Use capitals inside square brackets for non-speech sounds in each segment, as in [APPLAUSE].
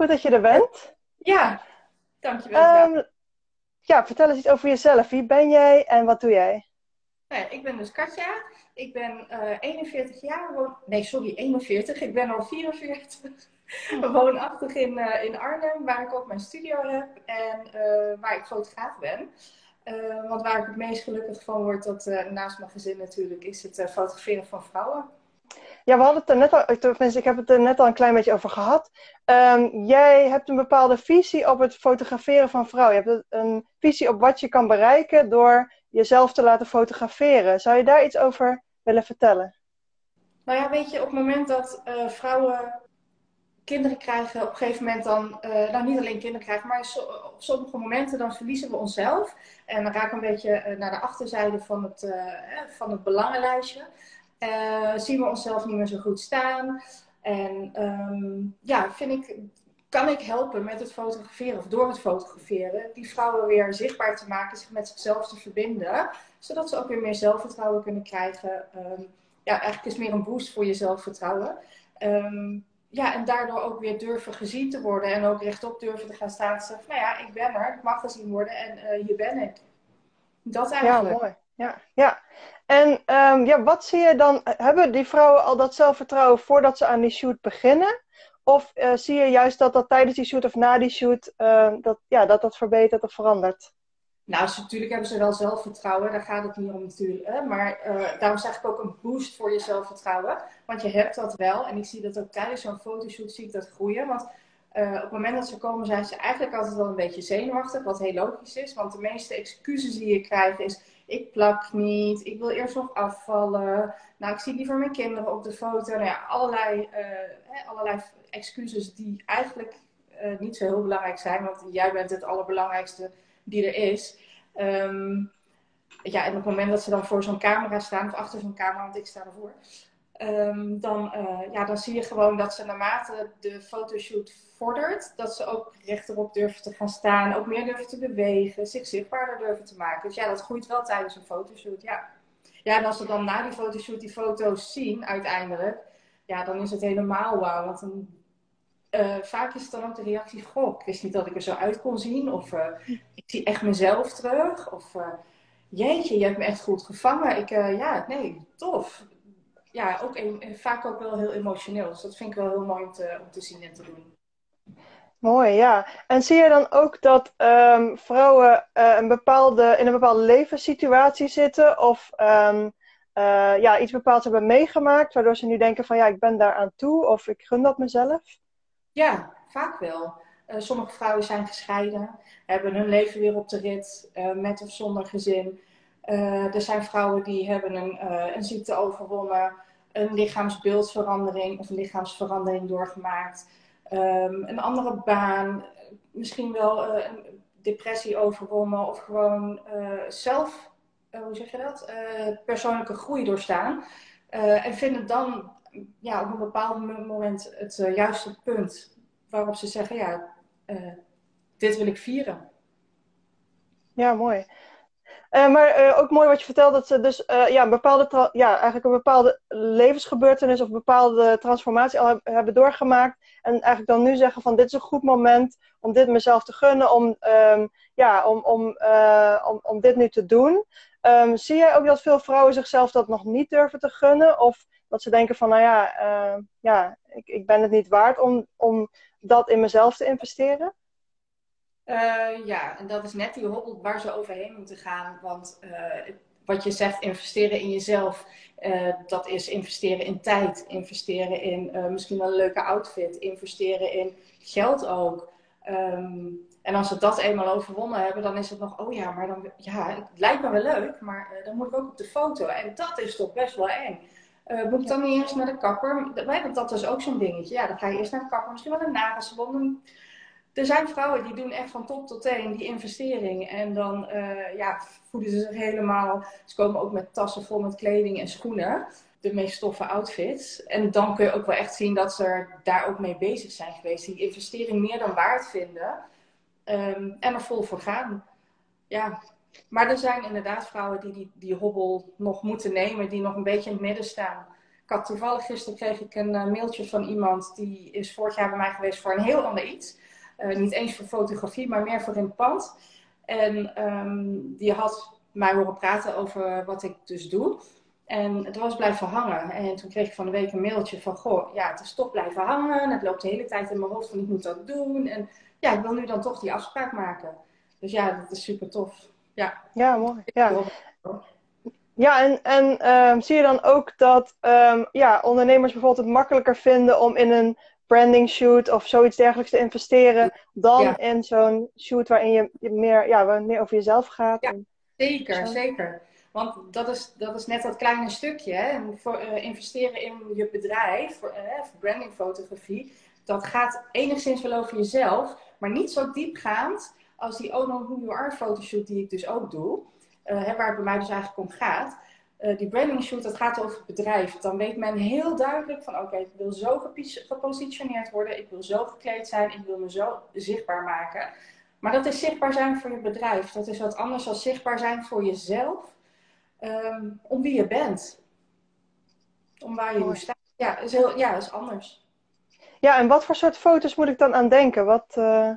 Goed dat je er bent. Ja, dankjewel. Um, ja, vertel eens iets over jezelf. Wie ben jij en wat doe jij? Nou, ik ben dus Katja. Ik ben uh, eh, 41 jaar. Nee, sorry, 41. Ik ben al 44. [LAUGHS] Woonachtig in, uh, in Arnhem, waar ik ook mijn studio heb en uh, waar ik fotograaf ben. want waar ik het meest gelukkig van word, dat naast mijn gezin natuurlijk, is het fotograferen van vrouwen. Ja, we hadden het er net al, tenminste, ik heb het er net al een klein beetje over gehad. Um, jij hebt een bepaalde visie op het fotograferen van vrouwen. Je hebt een visie op wat je kan bereiken door jezelf te laten fotograferen. Zou je daar iets over willen vertellen? Nou ja, weet je, op het moment dat uh, vrouwen kinderen krijgen, op een gegeven moment dan, uh, nou niet alleen kinderen krijgen, maar op sommige momenten dan verliezen we onszelf. En dan raken een beetje uh, naar de achterzijde van het, van het belangenlijstje. Uh, zien we onszelf niet meer zo goed staan. En um, ja, vind ik, kan ik helpen met het fotograferen of door het fotograferen die vrouwen weer zichtbaar te maken, zich met zichzelf te verbinden, zodat ze ook weer meer zelfvertrouwen kunnen krijgen. Um, ja, eigenlijk is meer een boost voor je zelfvertrouwen. Um, ja, en daardoor ook weer durven gezien te worden en ook rechtop durven te gaan staan en zeggen, nou ja, ik ben er, ik mag gezien worden en uh, hier ben ik. Dat eigenlijk. Ja, mooi. Ja, ja. En um, ja, wat zie je dan? Hebben die vrouwen al dat zelfvertrouwen voordat ze aan die shoot beginnen? Of uh, zie je juist dat dat tijdens die shoot of na die shoot, uh, dat, ja, dat dat verbetert of verandert? Nou, natuurlijk hebben ze wel zelfvertrouwen, daar gaat het niet om natuurlijk. Hè? Maar uh, daarom zeg ik ook een boost voor je zelfvertrouwen. Want je hebt dat wel. En ik zie dat ook tijdens zo'n fotoshoot zie ik dat groeien. Want op het moment dat ze komen zijn ze eigenlijk altijd wel een beetje zenuwachtig. Wat heel logisch is. Want de meeste excuses die je krijgt is ik plak niet, ik wil eerst nog afvallen. Nou, ik zie liever mijn kinderen op de foto. Nou ja, allerlei, uh, allerlei excuses die eigenlijk uh, niet zo heel belangrijk zijn, want jij bent het allerbelangrijkste die er is. Um, ja, en op het moment dat ze dan voor zo'n camera staan, of achter zo'n camera, want ik sta ervoor, um, dan, uh, ja, dan zie je gewoon dat ze naarmate de fotoshoot vordert, dat ze ook rechterop durven te gaan staan, ook meer durven te bewegen, zich zichtbaarder durven te maken. Dus ja, dat groeit wel tijdens een fotoshoot, ja. Ja, en als ze dan na die fotoshoot die foto's zien, uiteindelijk, ja, dan is het helemaal wauw. Want dan, uh, vaak is het dan ook de reactie, goh, ik wist niet dat ik er zo uit kon zien. Of uh, ik zie echt mezelf terug. Of jeetje, je hebt me echt goed gevangen. Ik, ja, nee, tof. Ja, ook een, vaak ook wel heel emotioneel. Dus dat vind ik wel heel mooi om te, om te zien en te doen. Mooi, ja. En zie je dan ook dat um, vrouwen uh, een bepaalde, in een bepaalde levenssituatie zitten of um, uh, ja, iets bepaalds hebben meegemaakt, waardoor ze nu denken van ja, ik ben daar aan toe of ik gun dat mezelf? Ja, vaak wel. Uh, sommige vrouwen zijn gescheiden, hebben hun leven weer op de rit, met of zonder gezin. Er zijn vrouwen die hebben een, een ziekte overwonnen, een lichaamsbeeldverandering of een lichaamsverandering doorgemaakt. Um, een andere baan, misschien wel uh, een depressie overwonnen of gewoon zelf, hoe zeg je dat, persoonlijke groei doorstaan. en vinden dan ja, op een bepaald moment het juiste punt waarop ze zeggen, ja, dit wil ik vieren. Ja, mooi. Uh, maar uh, ook mooi wat je vertelt, dat ze dus uh, ja, een bepaalde ja, eigenlijk een bepaalde levensgebeurtenis of bepaalde transformatie al hebben doorgemaakt. En eigenlijk dan nu zeggen van dit is een goed moment om dit mezelf te gunnen, om, um, ja, om, om, om, om dit nu te doen. Um, zie jij ook dat veel vrouwen zichzelf dat nog niet durven te gunnen? Of dat ze denken van nou ja, ja ik, ik ben het niet waard om, om dat in mezelf te investeren? Uh, ja, en dat is net die hobbel waar ze overheen moeten gaan. Want uh, wat je zegt, investeren in jezelf, uh, dat is investeren in tijd, investeren in misschien wel een leuke outfit, investeren in geld ook. Um, en als ze dat eenmaal overwonnen hebben, dan is het nog, oh ja, maar dan, ja, het lijkt me wel leuk, maar dan moet ik ook op de foto. En dat is toch best wel eng. Uh, moet ik dan niet eerst naar de kapper? Want dat is ook zo'n dingetje. Ja, dan ga je eerst naar de kapper, misschien wel een nagelsalon er zijn vrouwen die doen echt van top tot teen die investering. En dan uh, ja, voeden ze zich helemaal. Ze komen ook met tassen vol met kleding en schoenen. De meest stoffe outfits. En dan kun je ook wel echt zien dat ze daar ook mee bezig zijn geweest. Die investering meer dan waard vinden. Um, en er vol voor gaan. Ja, maar er zijn inderdaad vrouwen die die, die hobbel nog moeten nemen. Die nog een beetje in het midden staan. had toevallig gisteren kreeg ik een mailtje van iemand die is vorig jaar bij mij geweest voor een heel ander iets. Niet eens voor fotografie, maar meer voor in het pand. En ehm, die had mij horen praten over wat ik dus doe. En het was blijven hangen. En toen kreeg ik van de week een mailtje van: Goh, ja, het is toch blijven hangen. Het loopt de hele tijd in mijn hoofd van: ik moet dat doen. En ja, ik wil nu dan toch die afspraak maken. Dus ja, dat is super tof. Ja, ja mooi. Ja, ja en, en ehm, zie je dan ook dat um, ja, ondernemers bijvoorbeeld het makkelijker vinden om in een branding shoot of zoiets dergelijks te investeren dan in zo'n shoot waarin je meer, ja, waar meer over jezelf gaat? Ja, zeker, zeker. Want dat is, dat is net dat kleine stukje. Hè? Voor, uh, investeren in je bedrijf, voor, uh, brandingfotografie, dat gaat enigszins wel over jezelf, maar niet zo diepgaand als die Ono Who You Are fotoshoot die ik dus ook doe. Uh, hè, waar het bij mij dus eigenlijk om gaat. Die branding shoot, dat gaat over het bedrijf. Dan weet men heel duidelijk van oké, ik wil zo gepositioneerd worden, ik wil zo gekleed zijn, ik wil me zo zichtbaar maken. Maar dat is zichtbaar zijn voor je bedrijf. Dat is wat anders dan zichtbaar zijn voor jezelf um, om wie je bent. Om waar je nu staat. Ja, is heel, ja, is anders. Ja, en wat voor soort foto's moet ik dan aan denken? Wat, uh,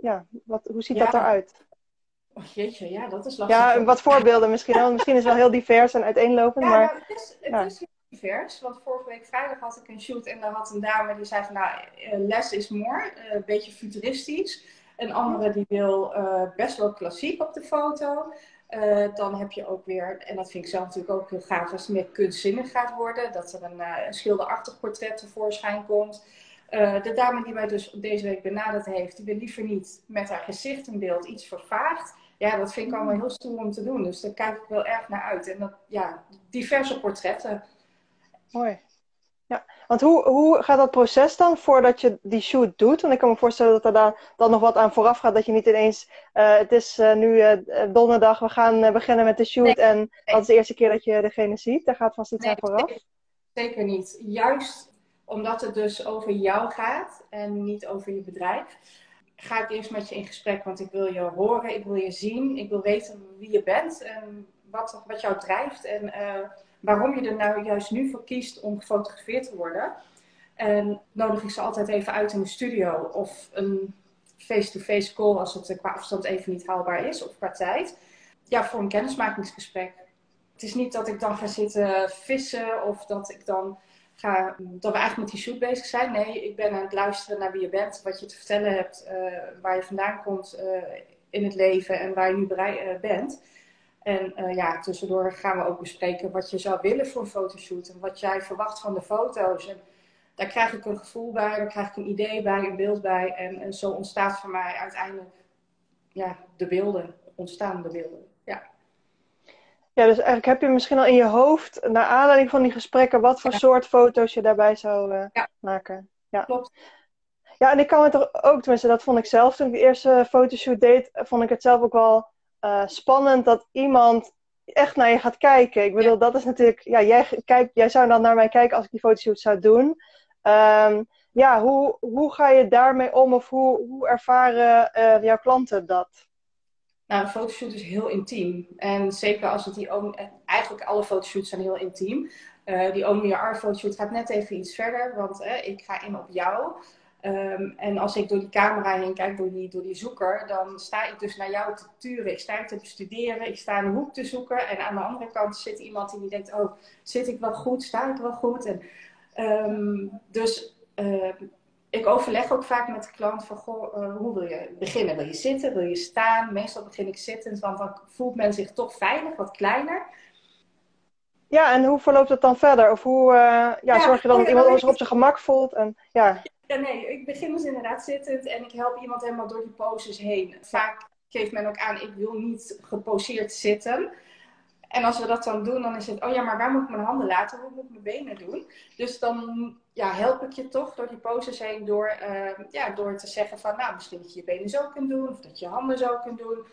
ja, wat, hoe ziet dat eruit? Oh, jeetje, ja, dat is lastig. Ja, wat voorbeelden misschien wel. misschien is het wel heel divers en uiteenlopend. Ja, maar, nou, het, is, het is heel divers. Want vorige week vrijdag had ik een shoot en daar had een dame die zei van nou, eh, less is more. Uh, een beetje futuristisch. Een andere die wil uh, best wel klassiek op de foto. Uh, dan heb je ook weer, en dat vind ik zelf natuurlijk ook heel gaaf, als het meer kunstzinnig gaat worden, dat er een, uh, een schilderachtig portret tevoorschijn komt. Uh, de dame die mij dus deze week benaderd heeft, die wil liever niet met haar gezicht in beeld iets vervaagd. Ja, dat vind ik allemaal heel stoer om te doen. Dus daar kijk ik wel erg naar uit. En dat, ja, diverse portretten. Mooi. Ja, want hoe, hoe gaat dat proces dan voordat je die shoot doet? Want ik kan me voorstellen dat er dan, dan nog wat aan vooraf gaat. Dat je niet ineens, uh, het is uh, nu uh, donderdag, we gaan beginnen met de shoot. en dat is de eerste keer dat je degene ziet. Daar gaat vast iets nee, aan vooraf. Zeker, zeker niet. Juist omdat het dus over jou gaat en niet over je bedrijf. Ga ik eerst met je in gesprek, want ik wil je horen, ik wil je zien, ik wil weten wie je bent en wat, wat jou drijft. En waarom je er nou juist nu voor kiest om gefotografeerd te worden. En nodig ik ze altijd even uit in de studio of een face-to-face call als het qua afstand even niet haalbaar is of qua tijd. Ja, voor een kennismakingsgesprek. Het is niet dat ik dan ga zitten vissen of dat ik dan ga, dat we eigenlijk met die shoot bezig zijn. Nee, ik ben aan het luisteren naar wie je bent, wat je te vertellen hebt, uh, waar je vandaan komt uh, in het leven en waar je nu bereid, uh, bent. En ja, tussendoor gaan we ook bespreken wat je zou willen voor een fotoshoot en wat jij verwacht van de foto's. En daar krijg ik een gevoel bij, daar krijg ik een idee bij, een beeld bij. En, en zo ontstaat voor mij uiteindelijk ja, de beelden, ontstaan de beelden. Ja. Dus eigenlijk heb je misschien al in je hoofd, naar aanleiding van die gesprekken, wat voor soort foto's je daarbij zou uh, ja. maken. Ja, klopt. Ja, en ik kan het er ook, tenminste, dat vond ik zelf toen ik de eerste fotoshoot deed, vond ik het zelf ook wel uh, spannend dat iemand echt naar je gaat kijken. Ik bedoel, dat is natuurlijk, ja, jij, kijk, jij zou dan naar mij kijken als ik die fotoshoot zou doen. Um, ja, hoe, hoe ga je daarmee om of hoe, hoe ervaren uh, jouw klanten dat? Nou, een fotoshoot is heel intiem. En zeker als het die eigenlijk alle fotoshoots zijn heel intiem. Uh, die Own Your fotoshoot gaat net even iets verder, want ik ga in op jou. Um, en als ik door die camera heen kijk, door die, door die zoeker, dan sta ik dus naar jou te turen. Ik sta te bestuderen, ik sta een hoek te zoeken. En aan de andere kant zit iemand die denkt, oh, zit ik wel goed? Sta ik wel goed? En, um, dus uh, ik overleg ook vaak met de klant van, goh, uh, hoe wil je beginnen? Wil je zitten? Wil je staan? Meestal begin ik zittend, want dan voelt men zich toch veilig, wat kleiner. Ja, en hoe verloopt het dan verder? Of hoe uh, ja, ja, zorg je dan dat iemand zich op zijn gemak voelt? En, ja. Ja, nee, ik begin dus inderdaad zittend en ik help iemand helemaal door die poses heen. Vaak geeft men ook aan, ik wil niet geposeerd zitten. En als we dat dan doen, dan is het, oh ja, maar waar moet ik mijn handen laten? Hoe moet ik mijn benen doen? Dus dan ja, help ik je toch door die poses heen door, uh, ja, door te zeggen van, nou, misschien dat je je benen zo kunt doen of dat je je handen zo kunt doen.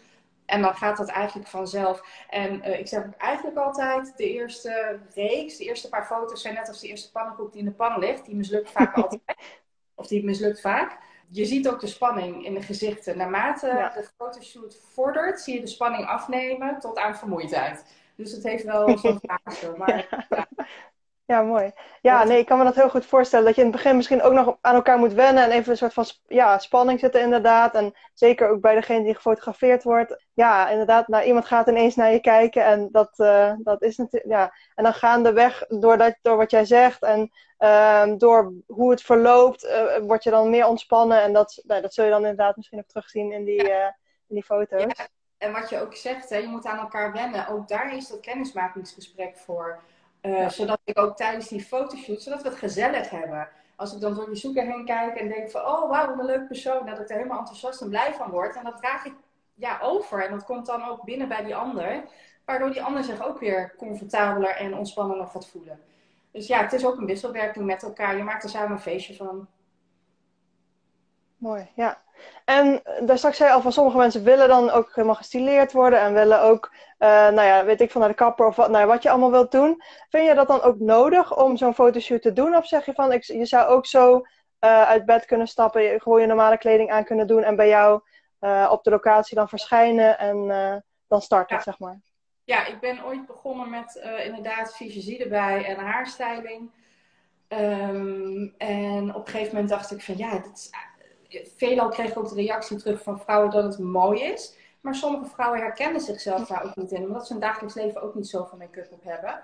En dan gaat dat eigenlijk vanzelf. En uh, ik zeg ook eigenlijk altijd, de eerste reeks, de eerste paar foto's zijn net als de eerste pannenkoek die in de pan ligt. Die mislukt vaak [LAUGHS] altijd of die mislukt vaak. Je ziet ook de spanning in de gezichten. Naarmate de fotoshoot vordert, zie je de spanning afnemen tot aan vermoeidheid. Dus het heeft wel [LAUGHS] zo'n fase. Maar, ja. Ja, mooi. Ja, nee, ik kan me dat heel goed voorstellen. Dat je in het begin misschien ook nog aan elkaar moet wennen. En even een soort van ja, spanning zitten inderdaad. En zeker ook bij degene die gefotografeerd wordt. Ja, inderdaad, nou, iemand gaat ineens naar je kijken. En dat, uh, dat is natuurlijk, ja. En dan gaandeweg, door, dat, door wat jij zegt en uh, door hoe het verloopt, uh, word je dan meer ontspannen. En dat, nou, dat zul je dan inderdaad misschien ook terugzien in die, uh, in die foto's. Ja. En wat je ook zegt, hè, je moet aan elkaar wennen. Ook daar is dat kennismakingsgesprek voor. Uh, Zodat ik ook tijdens die fotoshoot, zodat we het gezellig hebben. Als ik dan door je zoeker heen kijk en denk van, oh wauw, wat een leuk persoon. Dat ik er helemaal enthousiast en blij van word. En dat draag ik ja, over. En dat komt dan ook binnen bij die ander. Waardoor die ander zich ook weer comfortabeler en ontspannender gaat voelen. Dus ja, het is ook een wisselwerking met elkaar. Je maakt er samen een feestje van. Mooi, ja. En eh, daar straks zei je al van sommige mensen willen dan ook helemaal gestileerd worden en willen ook, uh, nou ja, weet ik van naar de kapper of wat, nou ja, wat je allemaal wilt doen. Vind je dat dan ook nodig om zo'n fotoshoot te doen? Of zeg je van, ik, je zou ook zo uh, uit bed kunnen stappen, gewoon je normale kleding aan kunnen doen en bij jou op de locatie dan verschijnen en dan starten, ja. zeg maar? Ja, ik ben ooit begonnen met inderdaad visagie erbij en haarstyling. Um, en op een gegeven moment dacht ik van ja, dit is veelal kreeg ik ook de reactie terug van vrouwen dat het mooi is. Maar sommige vrouwen herkennen zichzelf daar ook niet in, omdat ze hun dagelijks leven ook niet zoveel make-up op hebben.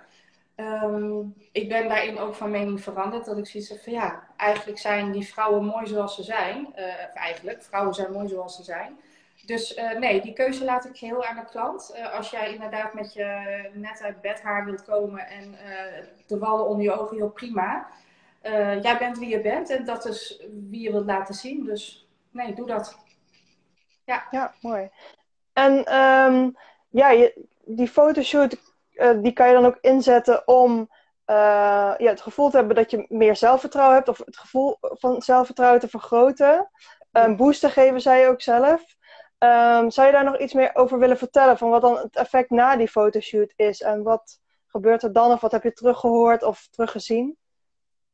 Um, ik ben daarin ook van mening veranderd. Dat ik zoiets heb van ja, eigenlijk zijn die vrouwen mooi zoals ze zijn. Uh, eigenlijk, vrouwen zijn mooi zoals ze zijn. Dus uh, nee, die keuze laat ik heel aan de klant. Uh, als jij inderdaad met je net uit bed haar wilt komen en de wallen onder je ogen, heel prima uh, jij bent wie je bent en dat is wie je wilt laten zien. Dus nee, doe dat. Ja, ja mooi. En um, ja, je, die fotoshoot, uh, die kan je dan ook inzetten om uh, ja, het gevoel te hebben dat je meer zelfvertrouwen hebt. Of het gevoel van zelfvertrouwen te vergroten. Een boost te geven, zei je ook zelf. Um, zou je daar nog iets meer over willen vertellen? Van wat dan het effect na die fotoshoot is? En wat gebeurt er dan? Of wat heb je teruggehoord of teruggezien?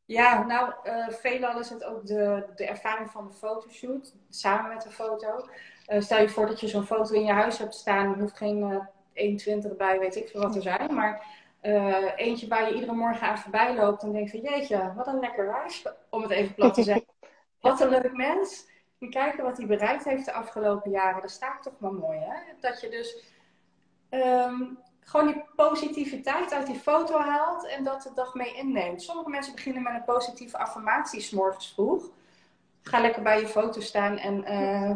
Ja, nou, uh, veelal is het ook de, de ervaring van de fotoshoot, samen met de foto. Uh, stel je voor dat je zo'n foto in je huis hebt staan, er hoeft geen uh, 21 bij, weet ik veel wat er zijn, maar eentje waar je iedere morgen aan voorbij loopt en denkt van jeetje, wat een lekker huis, om het even plat te [LAUGHS] zeggen. Wat een leuk mens. En kijken wat hij bereikt heeft de afgelopen jaren, dat staat toch wel mooi, hè? Dat je dus um, gewoon die positiviteit uit die foto haalt en dat de dag mee inneemt. Sommige mensen beginnen met een positieve affirmatie s morgens vroeg. Ga lekker bij je foto staan en uh,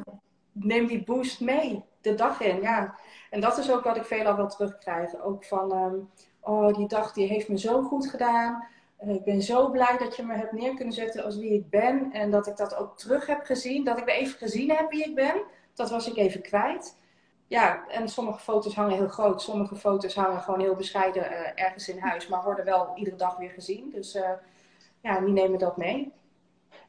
neem die boost mee de dag in. Ja. En dat is ook wat ik veelal wel terugkrijg. Ook van, um, oh die dag die heeft me zo goed gedaan. Uh, ik ben zo blij dat je me hebt neer kunnen zetten als wie ik ben. En dat ik dat ook terug heb gezien. Dat ik even gezien heb wie ik ben. Dat was ik even kwijt ja, en sommige foto's hangen heel groot. Sommige foto's hangen gewoon heel bescheiden uh, ergens in huis. Maar worden wel iedere dag weer gezien. Dus uh, ja, die nemen dat mee.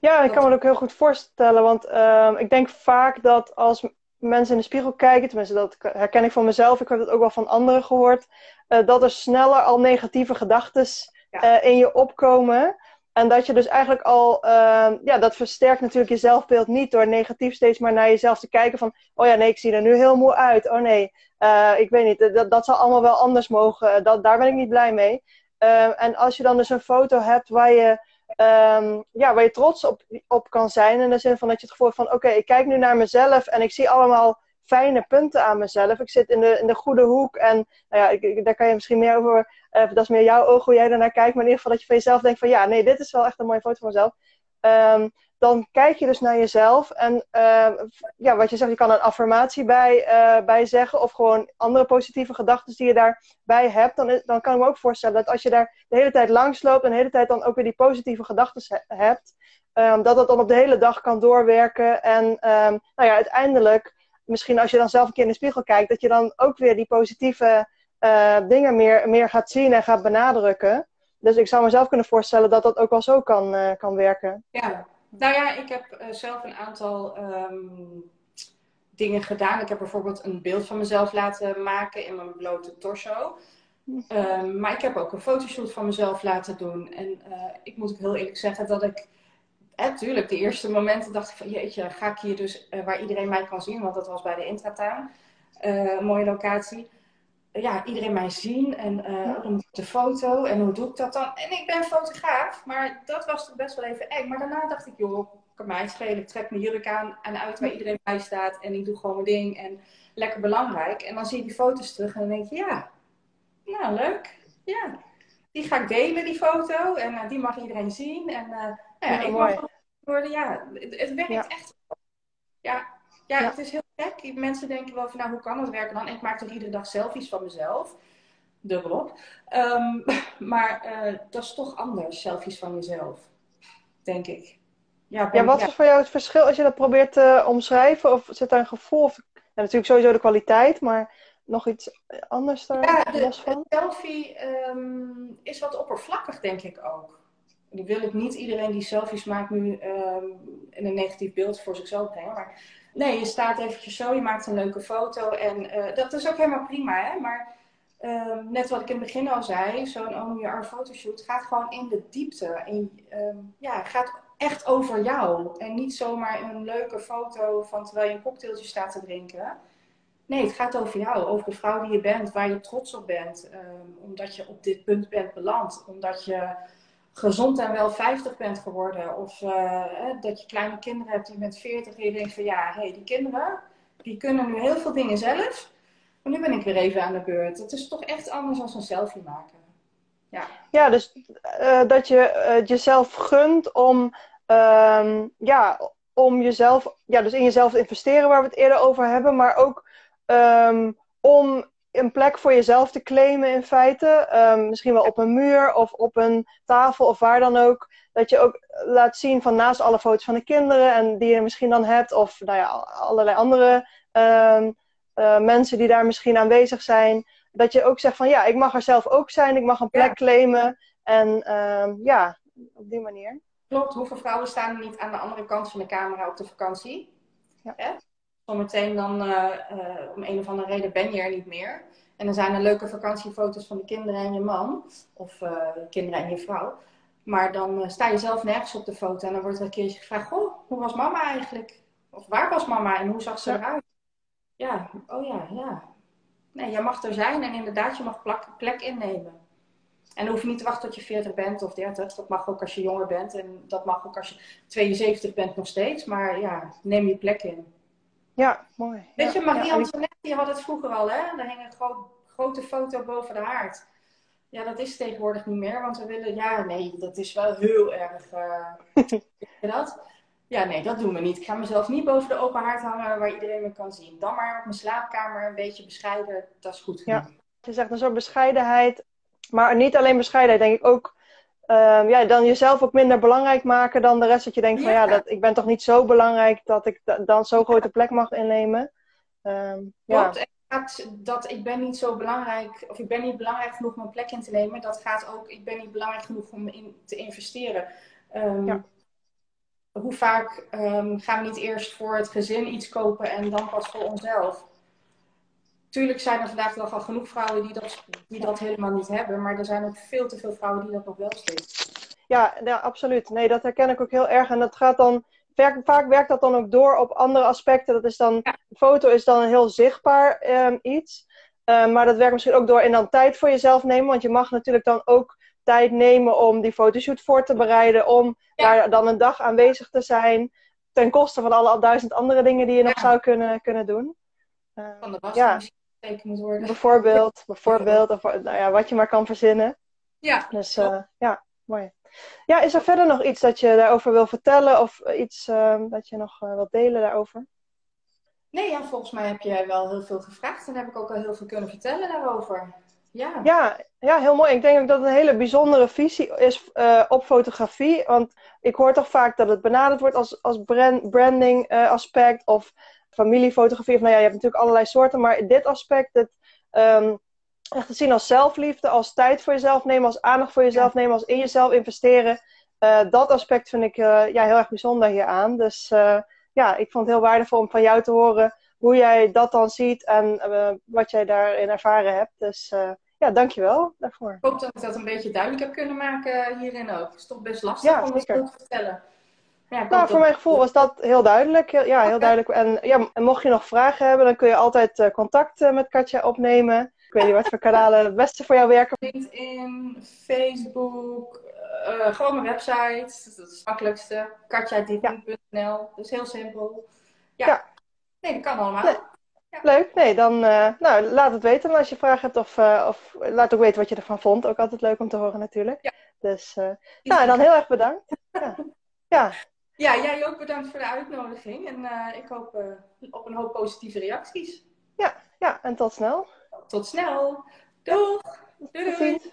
Ja, ik kan me dat ook heel goed voorstellen. Want uh, ik denk vaak dat als mensen in de spiegel kijken, tenminste dat herken ik van mezelf, ik heb het ook wel van anderen gehoord, uh, dat er sneller al negatieve gedachten ja. in je opkomen. En dat je dus eigenlijk al, uh, ja, dat versterkt natuurlijk je zelfbeeld niet door negatief steeds maar naar jezelf te kijken van, oh ja, nee, ik zie er nu heel moe uit. Oh nee, uh, ik weet niet, dat, dat zal allemaal wel anders mogen. Dat, daar ben ik niet blij mee. Uh, en als je dan dus een foto hebt waar je, um, ja, waar je trots op, op kan zijn, in de zin van dat je het gevoel van, oké, ik kijk nu naar mezelf en ik zie allemaal fijne punten aan mezelf. Ik zit in de, in de goede hoek en nou ja, ik, daar kan je misschien meer over uh, dat is meer jouw oog hoe jij daarnaar kijkt. Maar in ieder geval dat je van jezelf denkt van ja, nee, dit is wel echt een mooie foto van mezelf. Um, dan kijk je dus naar jezelf. En uh, ja, wat je zegt, je kan een affirmatie bij, uh, bij zeggen. Of gewoon andere positieve gedachten die je daarbij hebt. Dan, dan kan ik me ook voorstellen dat als je daar de hele tijd langs loopt. En de hele tijd dan ook weer die positieve gedachten hebt. Um, dat dat dan op de hele dag kan doorwerken. En nou ja, uiteindelijk, misschien als je dan zelf een keer in de spiegel kijkt. Dat je dan ook weer die positieve uh, dingen meer, meer gaat zien en gaat benadrukken. Dus ik zou mezelf kunnen voorstellen dat dat ook wel zo kan, uh, kan werken. Ja, nou ja, ik heb uh, zelf een aantal um, dingen gedaan. Ik heb bijvoorbeeld een beeld van mezelf laten maken in mijn blote torso. Um, maar ik heb ook een fotoshoot van mezelf laten doen. En ik moet ook heel eerlijk zeggen dat ik Natuurlijk, de eerste momenten dacht ik van jeetje, ga ik hier dus waar iedereen mij kan zien, want dat was bij de Intratuin, een mooie locatie. ja, iedereen mij zien en uh, dan de foto en hoe doe ik dat dan? En ik ben fotograaf, maar dat was toch best wel even eng. Maar daarna dacht ik, joh, kan mij schelen. Ik trek mijn jurk aan en uit waar iedereen bij staat en ik doe gewoon mijn ding en lekker belangrijk. En dan zie je die foto's terug en dan denk je, ja, nou leuk, ja. Die ga ik delen, die foto, en die mag iedereen zien. En nou ja, ik mag worden, ja, het, het werkt ja. echt. Ja, ja, ja, het is heel gek. Mensen denken wel van, nou, hoe kan dat werken dan? ik maak toch iedere dag selfies van mezelf. Dubbelop. Um, [LAUGHS] maar uh, dat is toch anders, selfies van jezelf. Denk ik. Ja, ja wat is voor jou het verschil als je dat probeert te omschrijven? Of zit daar een gevoel? Of, ja, natuurlijk sowieso de kwaliteit, maar nog iets anders daar ja, de, los van? Selfie um, is wat oppervlakkig, denk ik ook. Nu wil ik niet iedereen die selfies maakt nu um, in een negatief beeld voor zichzelf brengen. Maar Nee, je staat eventjes zo, je maakt een leuke foto. En uh, dat is ook helemaal prima, hè. Maar uh, net wat ik in het begin al zei, zo'n OMR fotoshoot gaat gewoon in de diepte. En uh, ja, gaat echt over jou. En niet zomaar een leuke foto van terwijl je een cocktailtje staat te drinken. Nee, het gaat over jou, over de vrouw die je bent, waar je trots op bent. Ehm, omdat je op dit punt bent beland. Omdat je gezond en wel 50 bent geworden. Of uh, dat je kleine kinderen hebt die met 40 en je denkt van ja, hey, die kinderen die kunnen nu heel veel dingen zelf. Maar nu ben ik weer even aan de beurt. Het is toch echt anders dan een selfie maken. Ja, ja dus uh, dat je uh, jezelf gunt om, um, ja, om jezelf, ja, dus in jezelf te investeren waar we het eerder over hebben. Maar ook um, om een plek voor jezelf te claimen in feite. Um, misschien wel op een muur of op een tafel of waar dan ook. Dat je ook laat zien van naast alle foto's van de kinderen en die je misschien dan hebt. Of nou ja, allerlei andere um, uh, mensen die daar misschien aanwezig zijn. Dat je ook zegt van ja, ik mag er zelf ook zijn. Ik mag een plek ja. claimen. En um, ja, op die manier. Klopt, hoeveel vrouwen staan er niet aan de andere kant van de camera op de vakantie? Ja. Zometeen dan uh, uh, om een of andere reden ben je er niet meer. En dan zijn er leuke vakantiefoto's van de kinderen en je man. Of uh, kinderen en je vrouw. Maar dan sta je zelf nergens op de foto. En dan wordt er een keertje gevraagd: Goh, hoe was mama eigenlijk? Of waar was mama en hoe zag ze eruit? Ja, oh ja, ja. Nee, jij mag er zijn en inderdaad, je mag plek, plek innemen. En dan hoef je niet te wachten tot je 40 bent of 30. Dat mag ook als je jonger bent. En dat mag ook als je 72 bent nog steeds. Maar ja, neem je plek in. Ja, mooi. Weet je, Marie-Antoinette die had het vroeger al, hè? Daar hing een gro grote foto boven de haard. Ja, dat is tegenwoordig niet meer, want we willen, ja, nee, dat is wel heel erg. [LAUGHS] Uh, je dat? Ja, nee, dat doen we niet. Ik ga mezelf niet boven de open haard hangen waar iedereen me kan zien. Dan maar op mijn slaapkamer een beetje bescheiden, dat is goed. Ja, je zegt een soort bescheidenheid, maar niet alleen bescheidenheid, denk ik ook um, ja, dan jezelf ook minder belangrijk maken dan de rest. Dat je denkt van ja, dat, ik ben toch niet zo belangrijk dat ik dan zo'n grote plek mag innemen. Um, ja. dat ik ben niet zo belangrijk, of ik ben niet belangrijk genoeg om een plek in te nemen. Dat gaat ook, ik ben niet belangrijk genoeg om in te investeren. Um, ja. Hoe vaak gaan we niet eerst voor het gezin iets kopen en dan pas voor onszelf? Tuurlijk zijn er vandaag nog al genoeg vrouwen die dat, die dat helemaal niet hebben. Maar er zijn ook veel te veel vrouwen die dat nog wel steeds. Ja, ja, absoluut. Nee, dat herken ik ook heel erg. En dat gaat dan. Vaak werkt dat dan ook door op andere aspecten. Dat is dan, ja. Foto is dan een heel zichtbaar um, iets. Um, maar dat werkt misschien ook door in dan tijd voor jezelf nemen. Want je mag natuurlijk dan ook tijd nemen om die fotoshoot voor te bereiden. Om ja. daar dan een dag aanwezig te zijn. Ten koste van alle duizend andere dingen die je nog zou kunnen, kunnen doen. Uh, van de was ja moet worden. Bijvoorbeeld, bijvoorbeeld of, nou ja, wat je maar kan verzinnen. Ja. Dus uh, ja, mooi. Ja, is er verder nog iets dat je daarover wil vertellen of iets uh, dat je nog uh, wilt delen daarover? Nee, ja, volgens mij heb jij wel heel veel gevraagd en heb ik ook al heel veel kunnen vertellen daarover. Ja. Ja, ja, heel mooi. Ik denk ook dat het een hele bijzondere visie is uh, op fotografie. Want ik hoor toch vaak dat het benaderd wordt als, als brand, branding uh, aspect of familiefotografie. Of nou ja, je hebt natuurlijk allerlei soorten. Maar dit aspect, het um, echt te zien als zelfliefde, als tijd voor jezelf nemen, als aandacht voor jezelf nemen, als in jezelf investeren. Uh, dat aspect vind ik ja, heel erg bijzonder hieraan. Dus ja, ik vond het heel waardevol om van jou te horen hoe jij dat dan ziet en wat jij daarin ervaren hebt. Dus ja, dankjewel daarvoor. Ik hoop dat ik dat een beetje duidelijk heb kunnen maken hierin ook. Het is toch best lastig ja, om het te vertellen. Ja, nou, voor mijn gevoel was dat heel duidelijk. Ja, heel duidelijk. En, ja, en mocht je nog vragen hebben, dan kun je altijd uh, contact uh, met Katja opnemen. Ik weet niet wat voor kanalen het beste voor jou werken. LinkedIn, Facebook, uh, gewoon mijn website. Dat is het makkelijkste. katjadieting.nl. Dat is heel simpel. Ja. Nee, dat kan allemaal. Ja. Leuk. Nee, dan uh, nou, laat het weten als je vragen hebt. Of, uh, of laat ook weten wat je ervan vond. Ook altijd leuk om te horen natuurlijk. Ja. Dus nou, dan heel erg bedankt. ja. ja. Ja, jij ook bedankt voor de uitnodiging. En ik hoop op een hoop positieve reacties. Ja, ja, en tot snel. Tot snel. Doeg. Doei. doei.